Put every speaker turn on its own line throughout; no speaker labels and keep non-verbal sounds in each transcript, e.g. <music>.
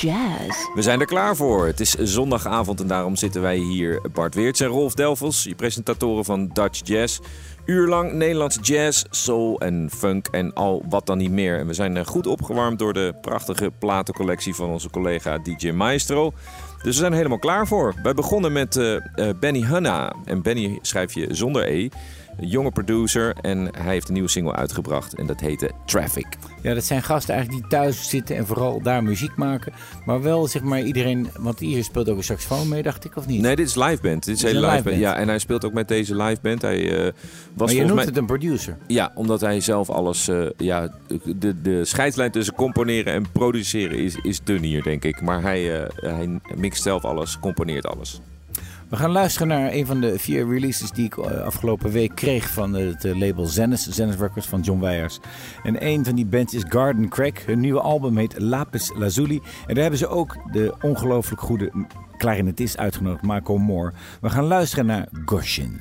Jazz.
We zijn er klaar voor. Het is zondagavond en daarom zitten wij hier, Bart Weerts en Rolf Delvels, je presentatoren van Dutch Jazz. uur lang Nederlandse jazz, soul en funk en al wat dan niet meer. En we zijn eh, goed opgewarmd door de prachtige platencollectie van onze collega DJ Maestro. Dus we zijn er helemaal klaar voor. Wij begonnen met uh, Benny Hanna. En Benny schrijf je zonder E jonge producer en hij heeft een nieuwe single uitgebracht en dat heette Traffic.
Ja, dat zijn gasten eigenlijk die thuis zitten en vooral daar muziek maken. Maar wel zeg maar iedereen, want hier speelt ook een saxofoon mee, dacht ik, of niet?
Nee, dit is live band. Dit is, een live, band. Ja, en hij speelt ook met deze live band. Hij, uh, was
maar je
noemt
mij... het een producer?
Ja, omdat hij zelf alles, uh, ja, de, de scheidslijn tussen componeren en produceren is, is dun hier, denk ik. Maar hij, uh, hij mixt zelf alles, componeert alles.
We gaan luisteren naar een van de vier releases die ik eh, afgelopen week kreeg van het eh, label Zennis, Zennis Records van John Weijers. En een van die bands is Garden Crack. Hun nieuwe album heet Lapis Lazuli. En daar hebben ze ook de ongelooflijk goede clarinetist uitgenodigd, Marco Moore. We gaan luisteren naar Goshin.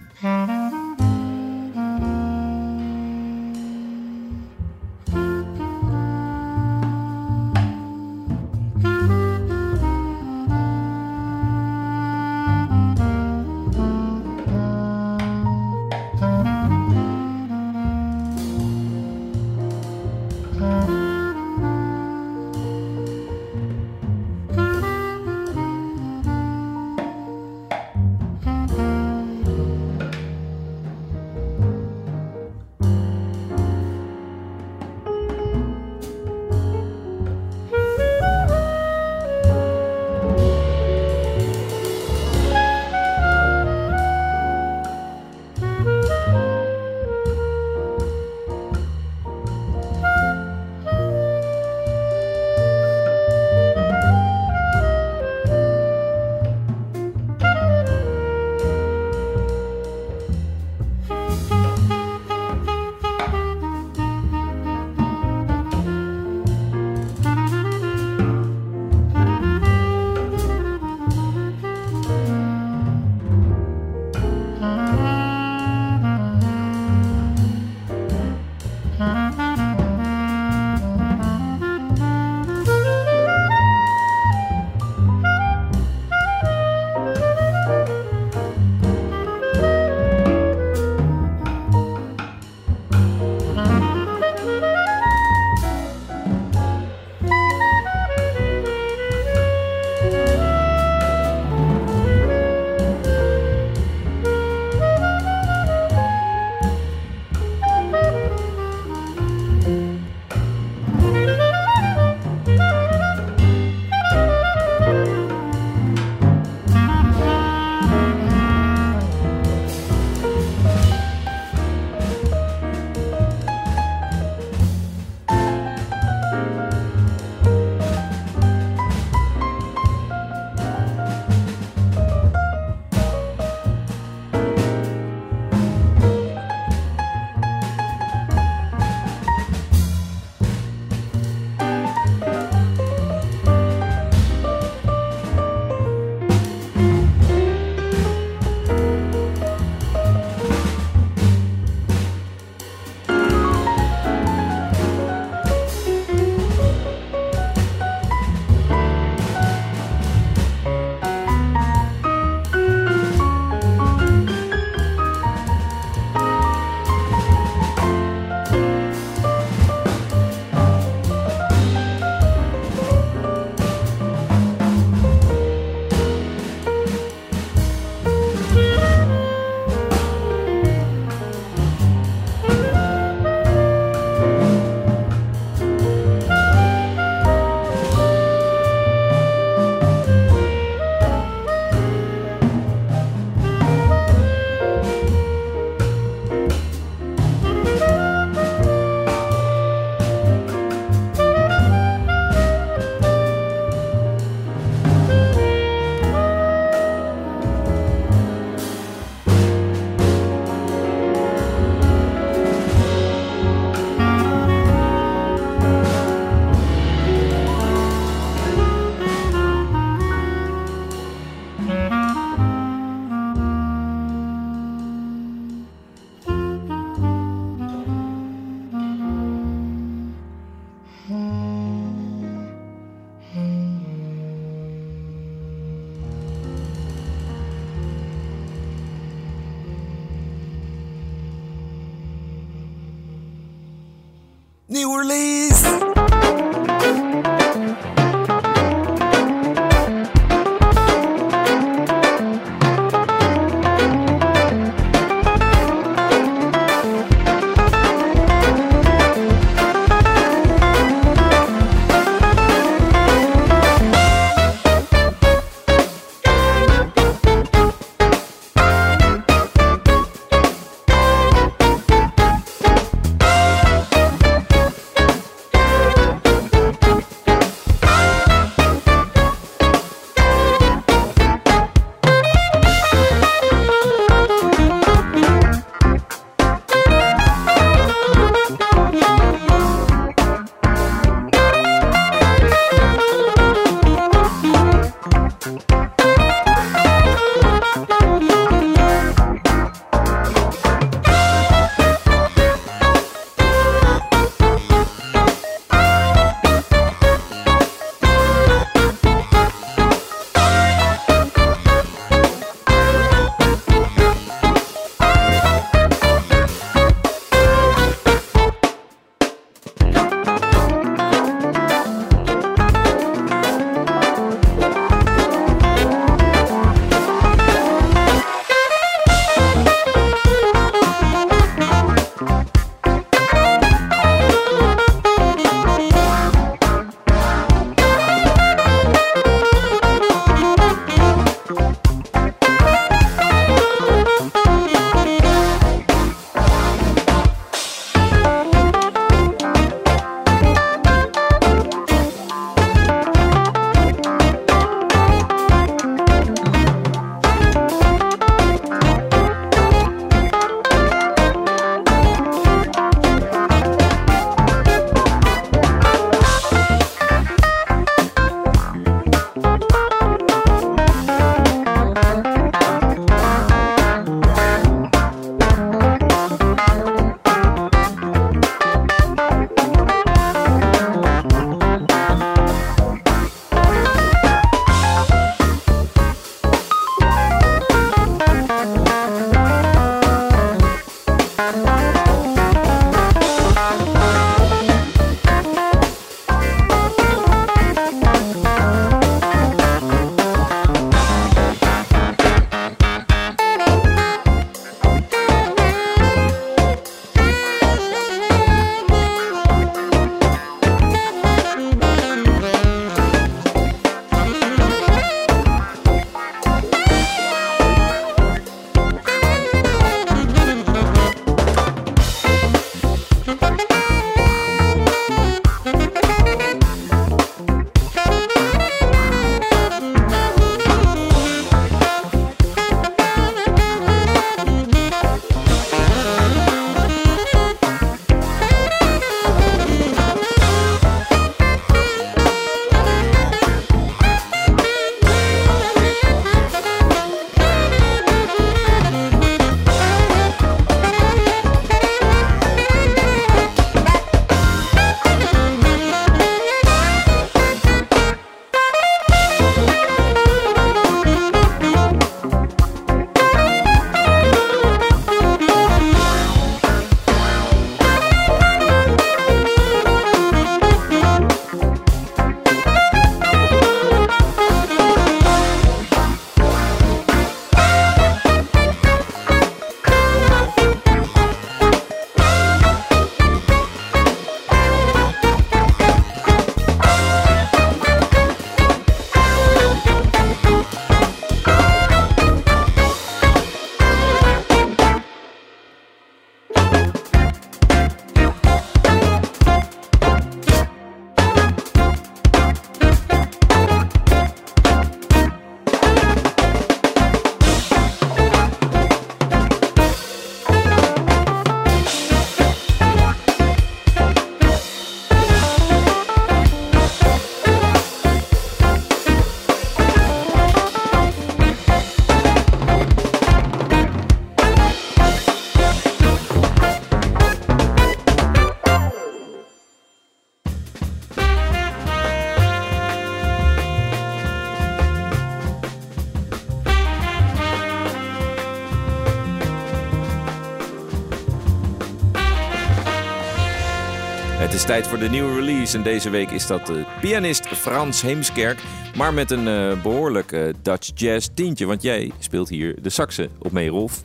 Tijd voor de nieuwe release en deze week is dat de pianist Frans Heemskerk. Maar met een eh, behoorlijk eh, Dutch jazz tientje, want jij speelt hier de saxen op mee, Rolf.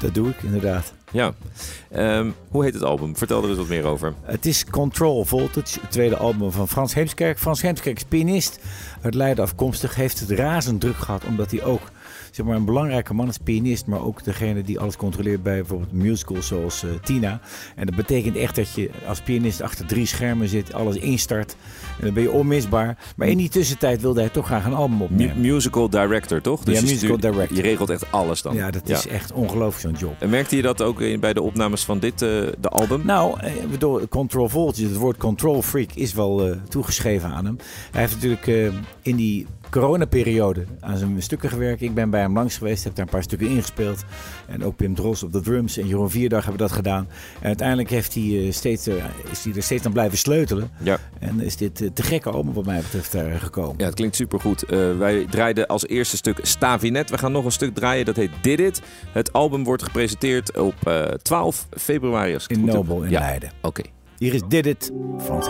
Dat doe ik inderdaad.
Ja. Ehm, hoe heet het album? Vertel er eens wat meer over.
Het is Control Voltage, het tweede album van Frans Heemskerk. Frans Heemskerk is pianist, uit Leiden afkomstig, heeft het razend druk gehad omdat hij ook zeg maar, een belangrijke man is, pianist, maar ook degene die alles controleert bij bijvoorbeeld musicals zoals eh, Tina. En dat betekent echt dat je als pianist achter drie schermen zit, alles instart en dan ben je onmisbaar. Maar in die tussentijd wilde hij toch graag een album opnemen.
musical director, toch? Dus
Ja,
je
musical
stuurt-
director.
Je regelt echt alles dan.
Ja, dat is echt ongelooflijk zo'n job.
En merkte je dat ook in- bij de opnames van dit, eh, de album?
Nou, eh, bedoel, Control Voltage, het woord Control Freak is wel toegeschreven aan hem. Hij heeft natuurlijk in die coronaperiode aan zijn stukken gewerkt. Ik ben bij hem langs geweest, heb daar een paar stukken ingespeeld. En ook Pim Dros op de drums en Jeroen Vierdag hebben dat gedaan. En uiteindelijk heeft hij, eh, steeds, eh, is hij er steeds aan blijven sleutelen.
Ja.
En is dit eh, te gekke album wat mij betreft daar gekomen.
Ja, het klinkt supergoed. Eh wij draaiden als eerste stuk Stavinet. We gaan nog een stuk draaien, dat heet Did It. Het album wordt gepresenteerd op eh, 12 februari. Als
In. Nobel in
ja.
Leiden.
Oké.
Hier is Did It, Frans.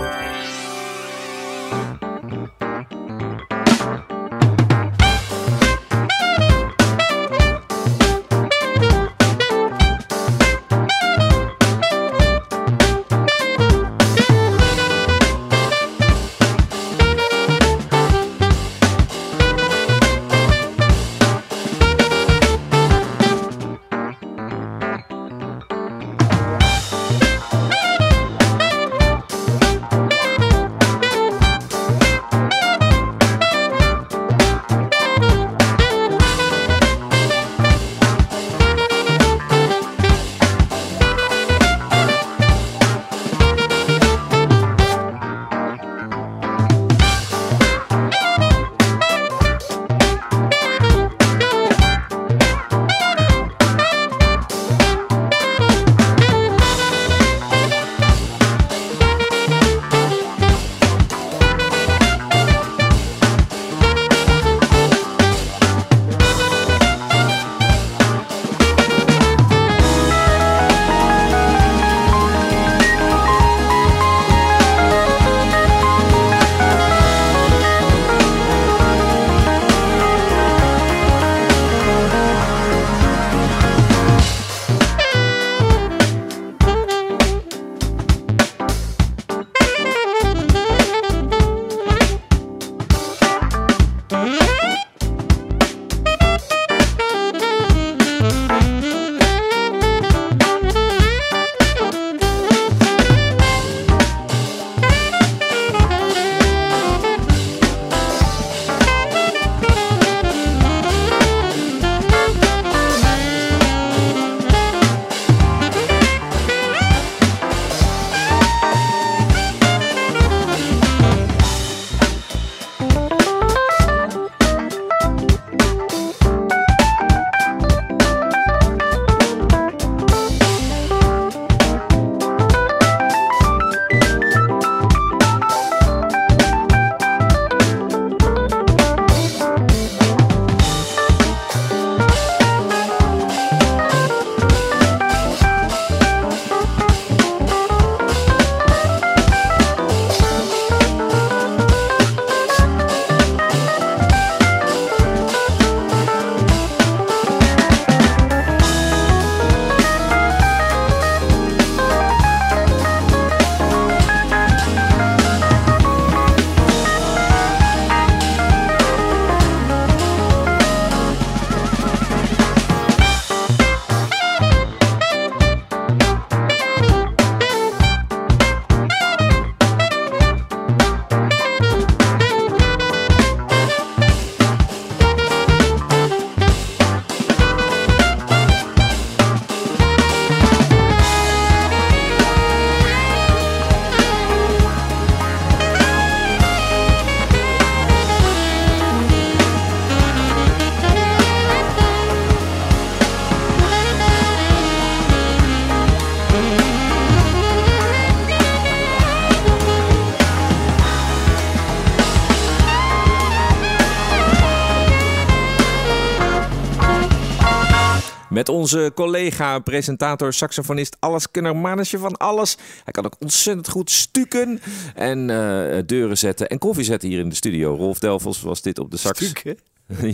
Onze collega, presentator, saxofonist, alleskunner, mannetje van alles. Hij kan ook ontzettend goed stukken en eh, deuren zetten en koffie zetten hier in de studio. Rolf Delvels was dit op de sax.
Stukken. <laughs> <laughs>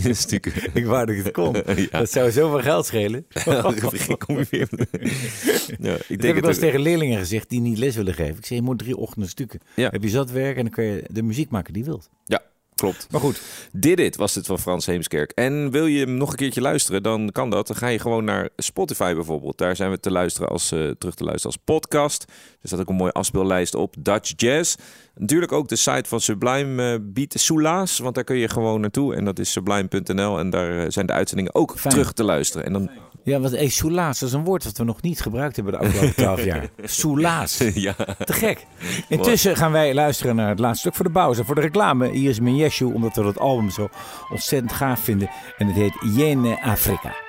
Ik ik het kon. <laughs>
Ja.
Dat zou zoveel geld schelen.
Kom je weer. Ja, ik
Ik heb
denk
ik wel eens tegen leerlingen gezegd die niet les willen geven. Ik zeg, je moet drie ochtenden stukken.
Ja.
Heb je zat werk en dan kun je de muziek maken die je wilt.
Ja, klopt.
Maar goed,
Dit It was dit van Frans Heemskerk. En wil je hem nog een keertje luisteren, dan kan dat. Dan ga je gewoon naar Spotify bijvoorbeeld. Daar zijn we te luisteren als, eh, terug te luisteren als podcast. Er staat ook een mooie afspeellijst op Dutch Jazz. Natuurlijk ook de site van Sublime eh, biedt Soelaas, want daar kun je gewoon naartoe. En dat is sublime.nl en daar eh, zijn de uitzendingen ook
Fijn.
terug te luisteren. En dan,
ja, wat hey, soelaas, is een woord dat we nog niet gebruikt hebben de afgelopen twaalf jaar. <laughs> Soelaas.
ja,
Te gek. Intussen gaan wij luisteren naar het laatste stuk voor de pauze. Voor de reclame, hier is Minyeshu, omdat we dat album zo ontzettend gaaf vinden. En het heet Jene Afrika.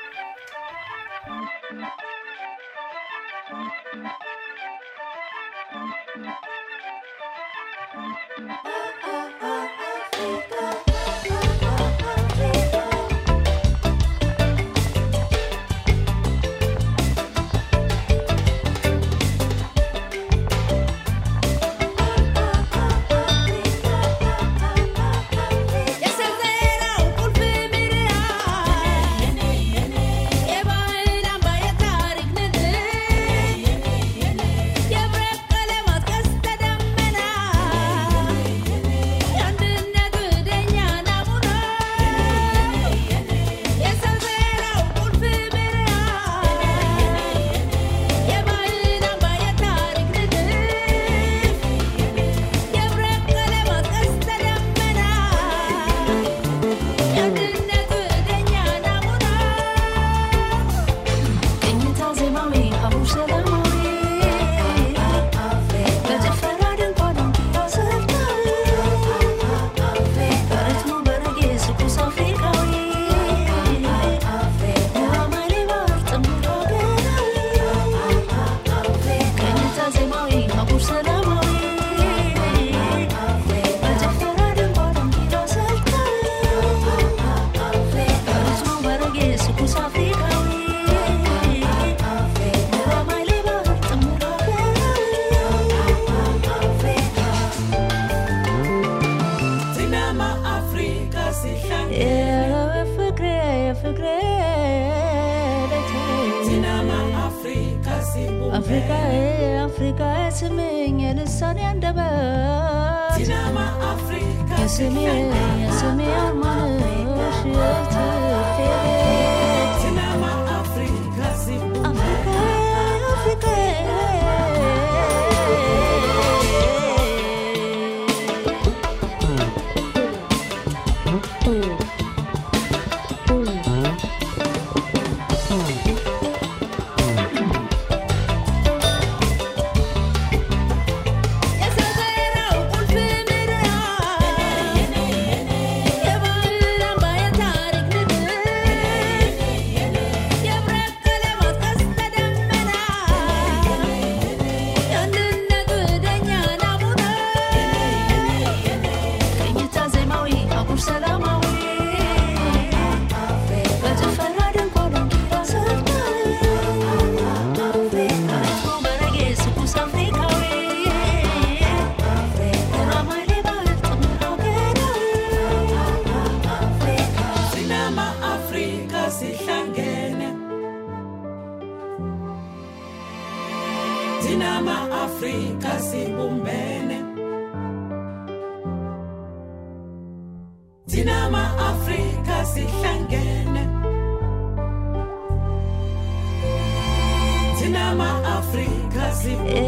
thina ma-afrika sihlangene. Thina ma-afrika sibumbene.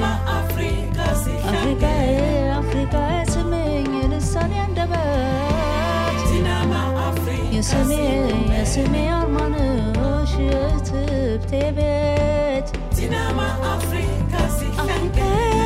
Ma-afrika sihlangene.
Esiminye saniyandaba
thina ma-afrika
yasimi yasimi armanı ışıtıp tebet
thina ma-afrika sihlangene.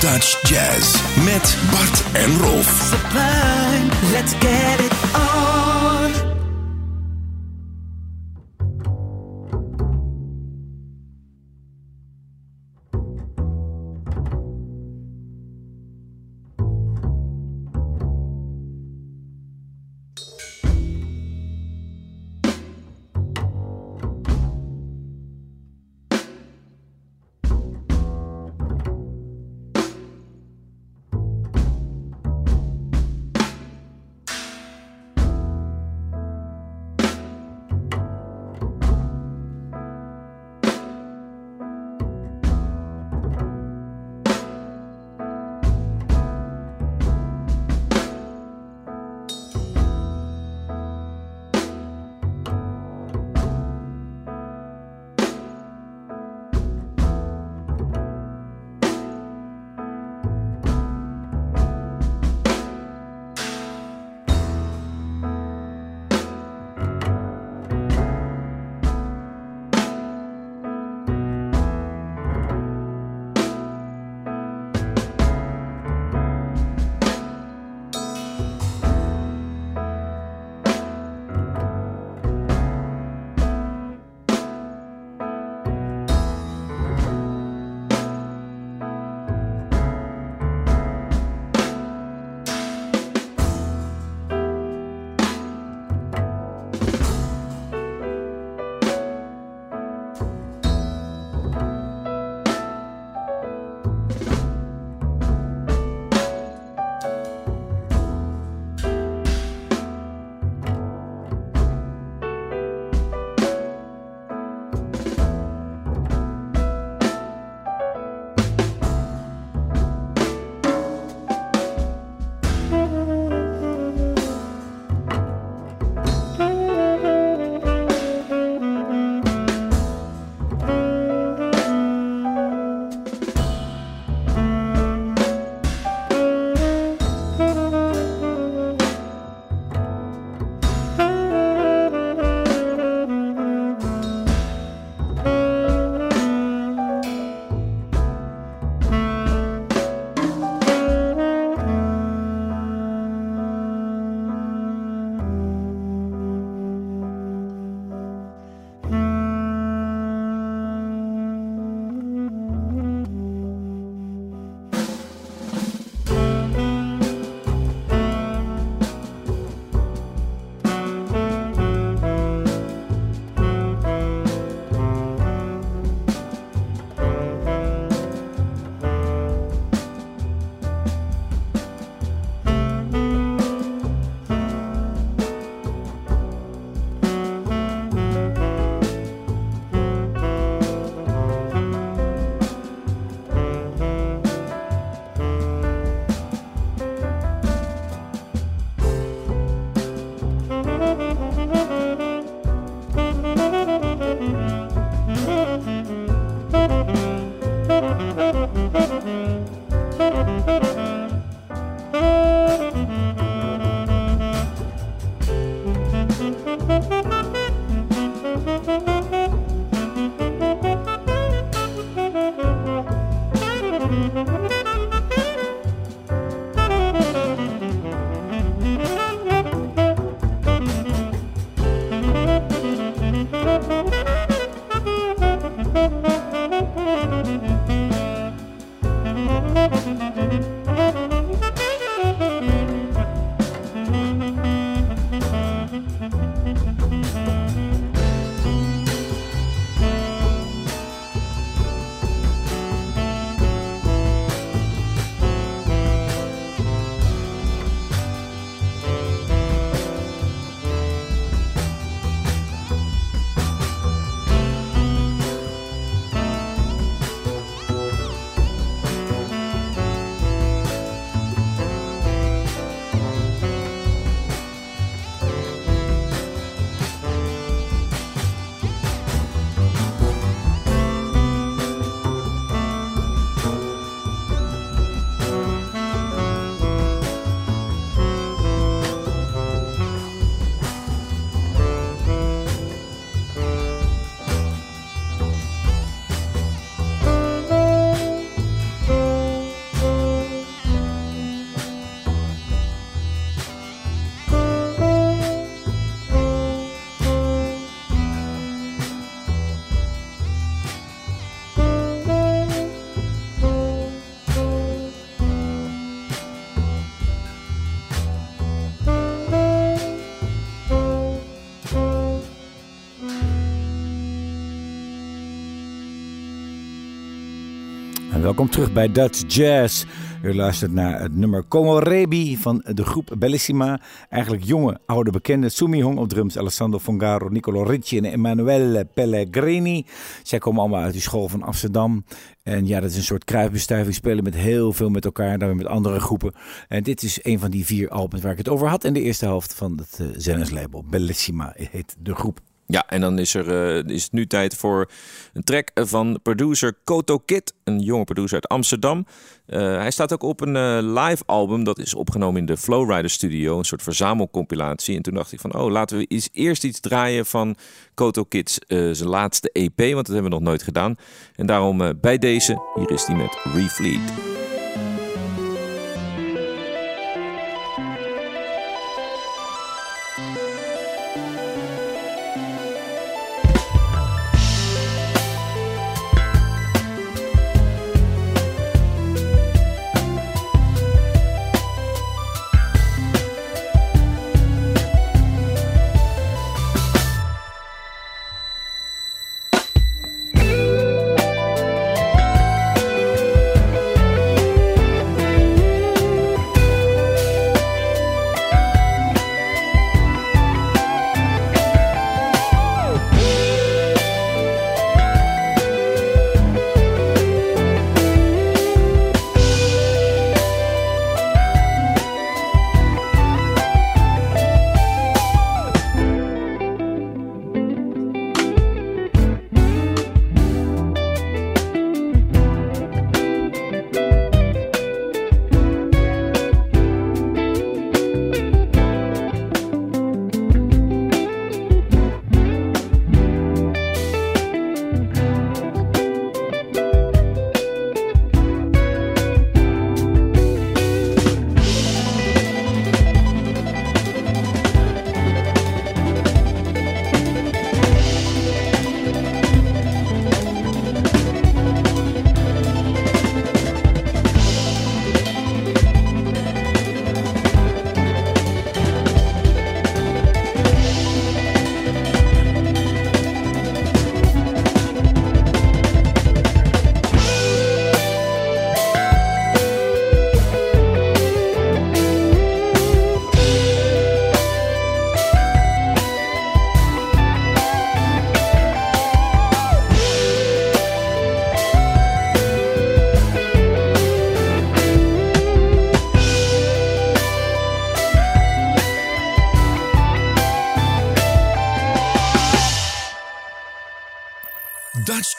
Dutch Jazz met Bart en Rolf.
Let's get
welkom terug bij Dutch Jazz. U luistert naar het nummer Como Rebi van de groep Bellissima. Eigenlijk jonge, oude bekenden. Sumi Hong op drums, Alessandro Fongaro, Nicolo Ricci en Emanuele Pellegrini. Zij komen allemaal uit die school van Amsterdam. En ja, dat is een soort kruisbestuiving. Spelen met heel veel met elkaar, dan weer met andere groepen. En dit is een van die vier albums waar ik het over had. En de eerste helft van het uh. Bellissima heet de groep.
Ja, en dan is, er, uh, is het nu tijd voor een track van producer Koto Kid, een jonge producer uit Amsterdam. Uh, hij staat ook op een uh, live album, dat is opgenomen in de Flowrider Studio, een soort verzamelcompilatie. En toen dacht ik van, oh, laten we eens eerst iets draaien van Koto Kids zijn laatste EP, want dat hebben we nog nooit gedaan. En daarom bij deze, hier is hij met Refleet.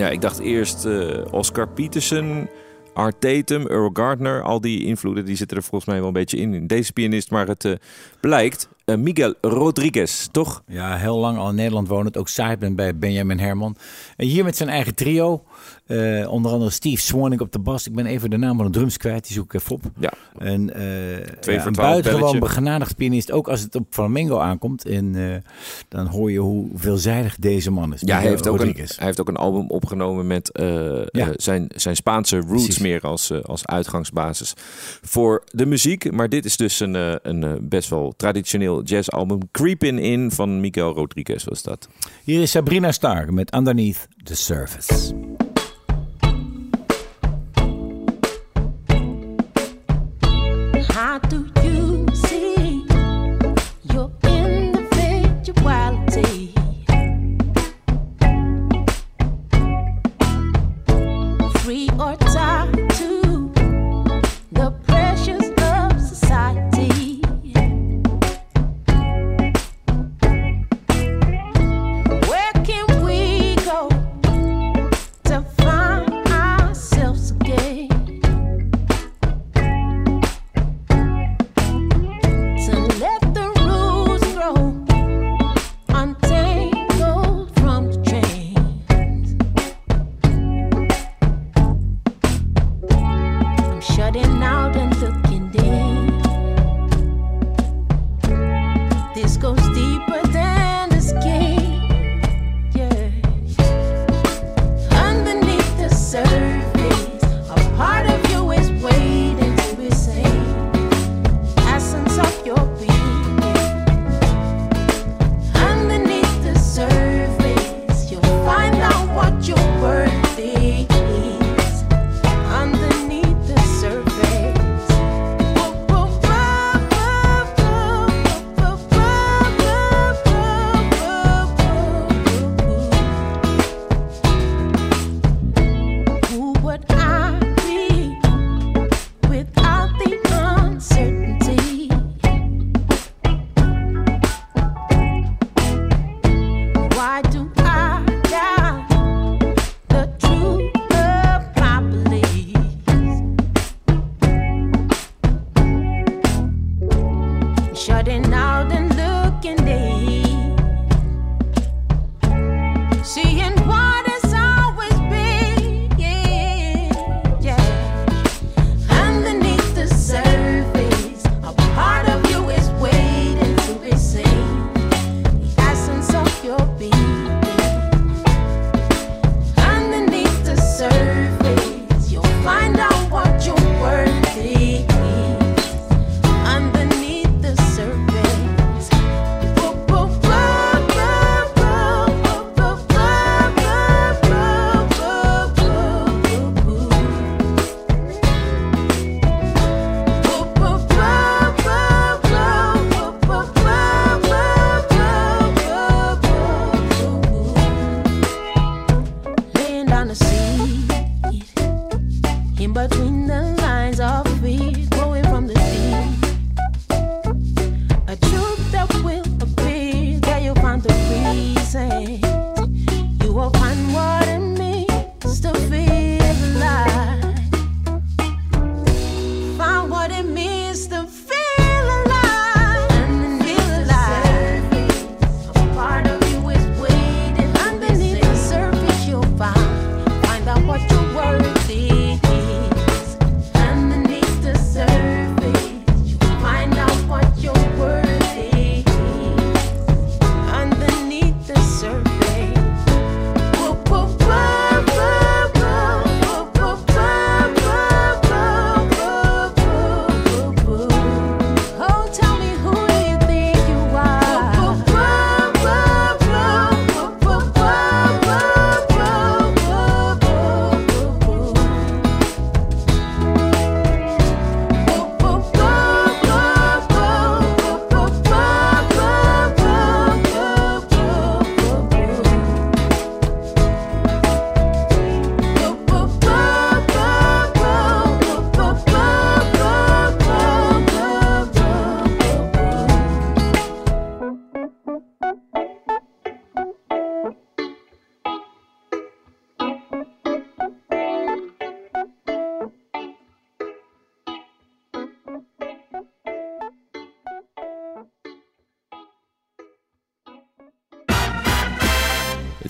Ja, ik dacht eerst eh, Oscar Peterson, Art Tatum, Earl Gardner. Al die invloeden die zitten er volgens mij wel een beetje in. deze pianist, maar het eh, blijkt eh, Miguel Rodriguez, toch?
Ja, heel lang al in Nederland wonend. Ook ben bij Benjamin Herman. En hier met zijn eigen trio. Eh, onder andere Steve Swannick op de bas. Ik ben even de naam van de drums kwijt. Die zoek ik even op.
Ja.
En, eh,
Twee
ja, een buitengewoon
belletje.
begenadigd pianist. Ook als het op flamengo aankomt. En eh, dan hoor je hoe veelzijdig deze man is.
Ja, hij heeft, ook een, hij heeft ook een album opgenomen met
Ja.
zijn, zijn Spaanse roots
Precies.
meer als, als uitgangsbasis voor de muziek. Maar dit is dus een, een best wel traditioneel jazzalbum. Creepin' In van Miguel Rodriguez was dat.
Hier is Sabrina Stark met Underneath the Surface.
I do.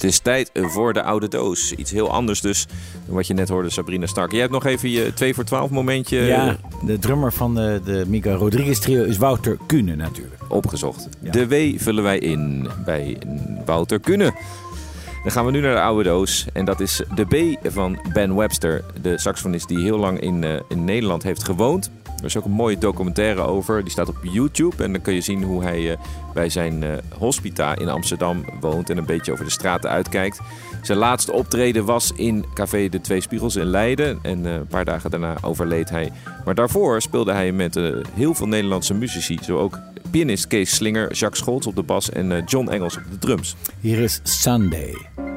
Het is tijd voor de oude doos. Iets heel anders dus dan wat je net hoorde, Sabrina Stark. Jij hebt nog even je 2 voor 12 momentje
Ja, de drummer van de, de Mika Rodriguez trio is Wouter Kuhne natuurlijk.
opgezocht.
Ja.
De W vullen wij in bij Wouter Kunne. Dan gaan we nu naar de oude doos. En dat is de B van Ben Webster. De saxofonist die heel lang in, eh, in Nederland heeft gewoond. Er is ook een mooie documentaire over. Die staat op YouTube. En dan kun je zien hoe hij eh, bij zijn eh, hospita in Amsterdam woont. En een beetje over de straten uitkijkt. Zijn laatste optreden was in Café De Twee Spiegels in Leiden. En een paar dagen daarna overleed hij. Maar daarvoor speelde hij met heel veel Nederlandse muzici. Zo ook pianist Kees Slinger, Jacques Scholz op de bas en eh, John Engels op de drums.
Hier is Sunday.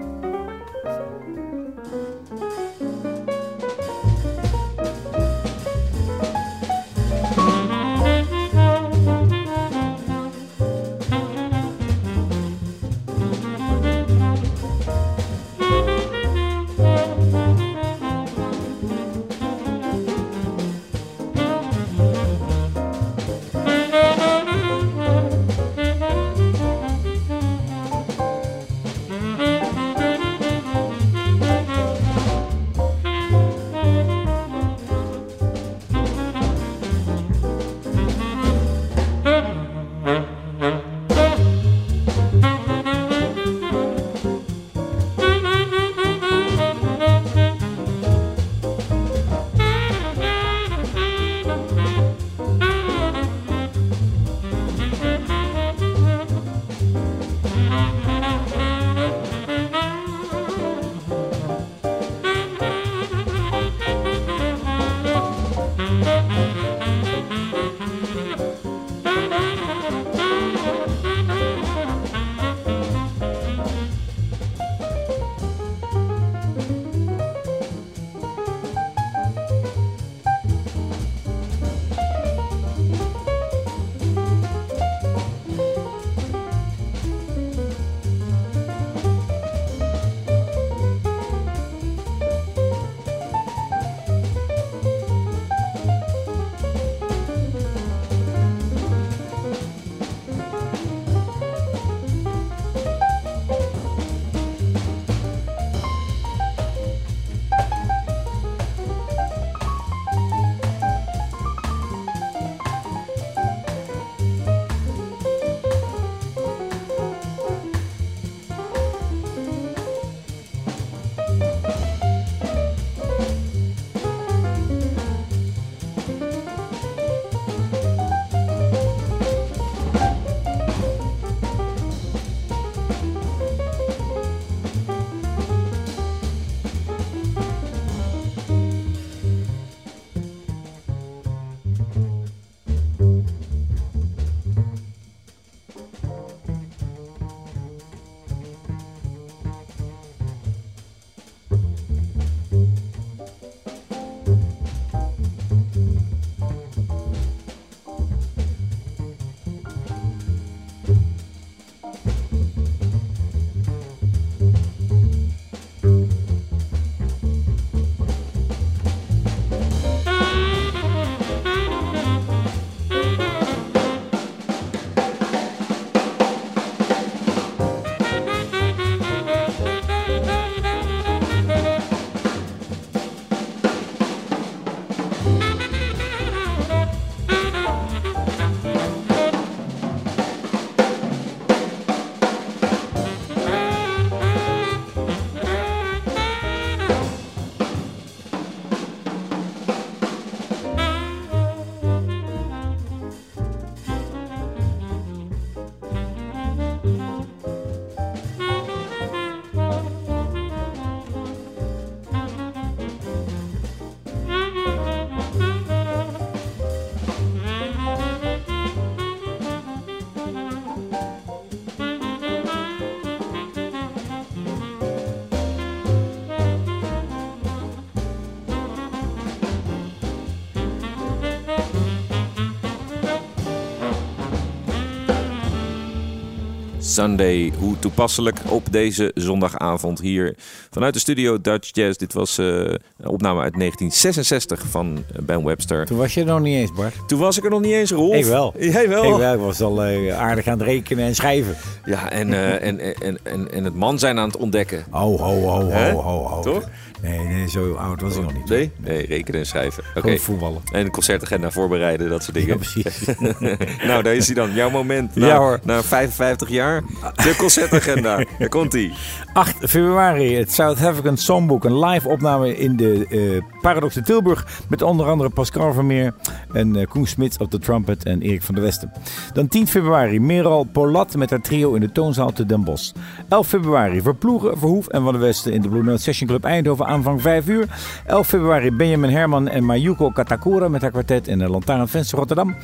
Sunday. Hoe toepasselijk op deze zondagavond hier vanuit de studio Dutch Jazz. Dit was eh, een opname uit 1966 van Ben Webster.
Toen was je er nog niet eens, Bart.
Toen was ik er nog niet eens, Rolf.
Ik wel. <laughs>
Jij wel?
Ik, wel, ik was al eh, aardig aan het rekenen en schrijven.
Ja, en, eh, en, en, en, en het man zijn aan het ontdekken.
Ho, ho, ho, ho, ho, ho.
Toch?
Nee, nee, zo oud was ik nog niet.
Nee? Nee, rekenen en schrijven. Oké.
Voetballen.
En concertagenda voorbereiden, dat soort dingen.
Ja, precies. <laughs>
nou, daar is hij dan. Jouw moment. Na,
Ja, hoor.
Na 55 jaar. De concertagenda. Daar komt hij.
8 februari, het South African Songbook. Een live opname in de eh Paradox in Tilburg. Met onder andere Pascal Vermeer en eh, Koen Smits op de trumpet en Erik van der Westen. Dan 10 februari, Meral Polat met haar trio in de toonzaal te Den Bosch. 11 februari, Verploegen, Verhoef en Van der Westen in de Blue Note Session Club Eindhoven aanvang 5 uur. 11 februari, Benjamin Herman en Mayuko Katakura met haar kwartet in de Lantaarnvenster Rotterdam.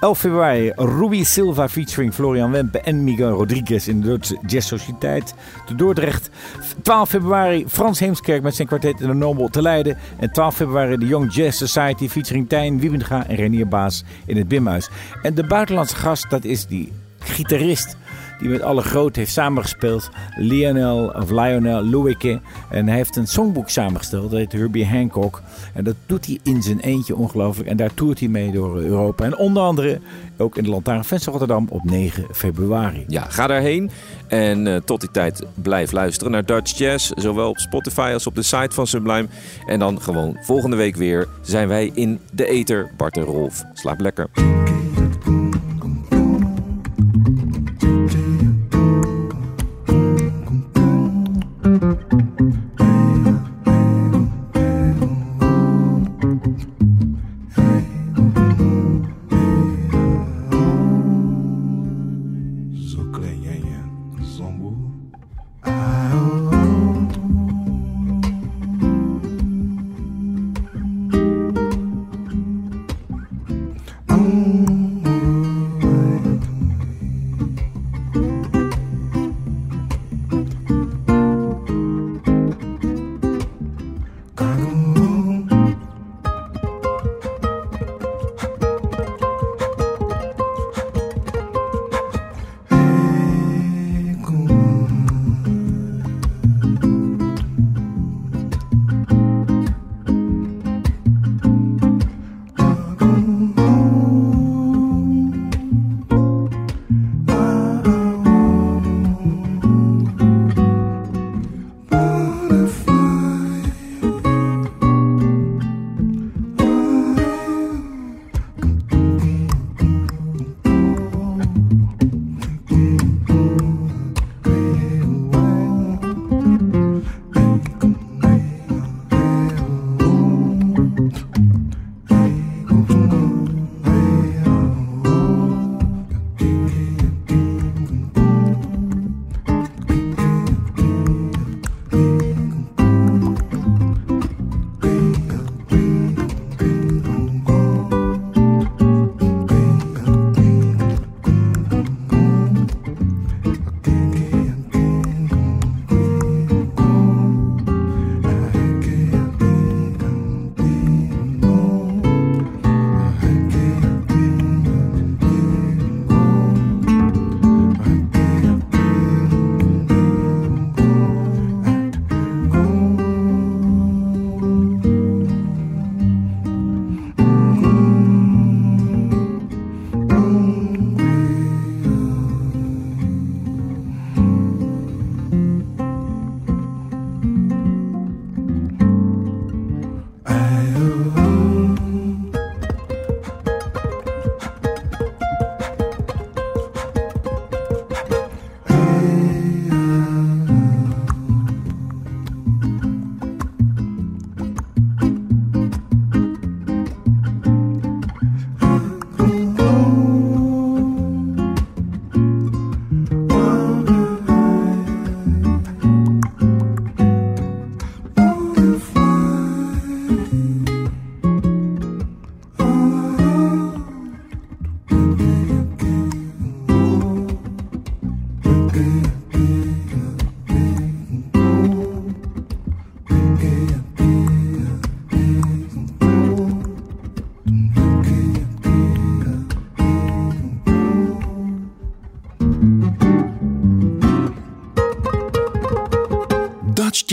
11 februari, Ruby Silva featuring Florian Wempe en Miguel Rodriguez in de Duitse Jazz Sociëteit te Dordrecht. 12 februari, Frans Heemskerk met zijn kwartet in de Nobel te Leiden. En 12 februari, de Young Jazz Society featuring Tijn Wiebenga en Renier Baas in het Bimhuis. En de buitenlandse gast, dat is die gitarist die met alle groot heeft samengespeeld. Lionel of Lionel Louike. En hij heeft een songboek samengesteld. Dat heet Herbie Hancock. En dat doet hij in zijn eentje ongelooflijk. En daar toert hij mee door Europa. En onder andere ook in de Lantaarnvenster Rotterdam op 9 februari.
Ja, ga daarheen. En eh, tot die tijd blijf luisteren naar Dutch Jazz. Zowel op Spotify als op de site van Sublime. En dan gewoon volgende week weer zijn wij in de Eter. Bart en Rolf. Slaap lekker.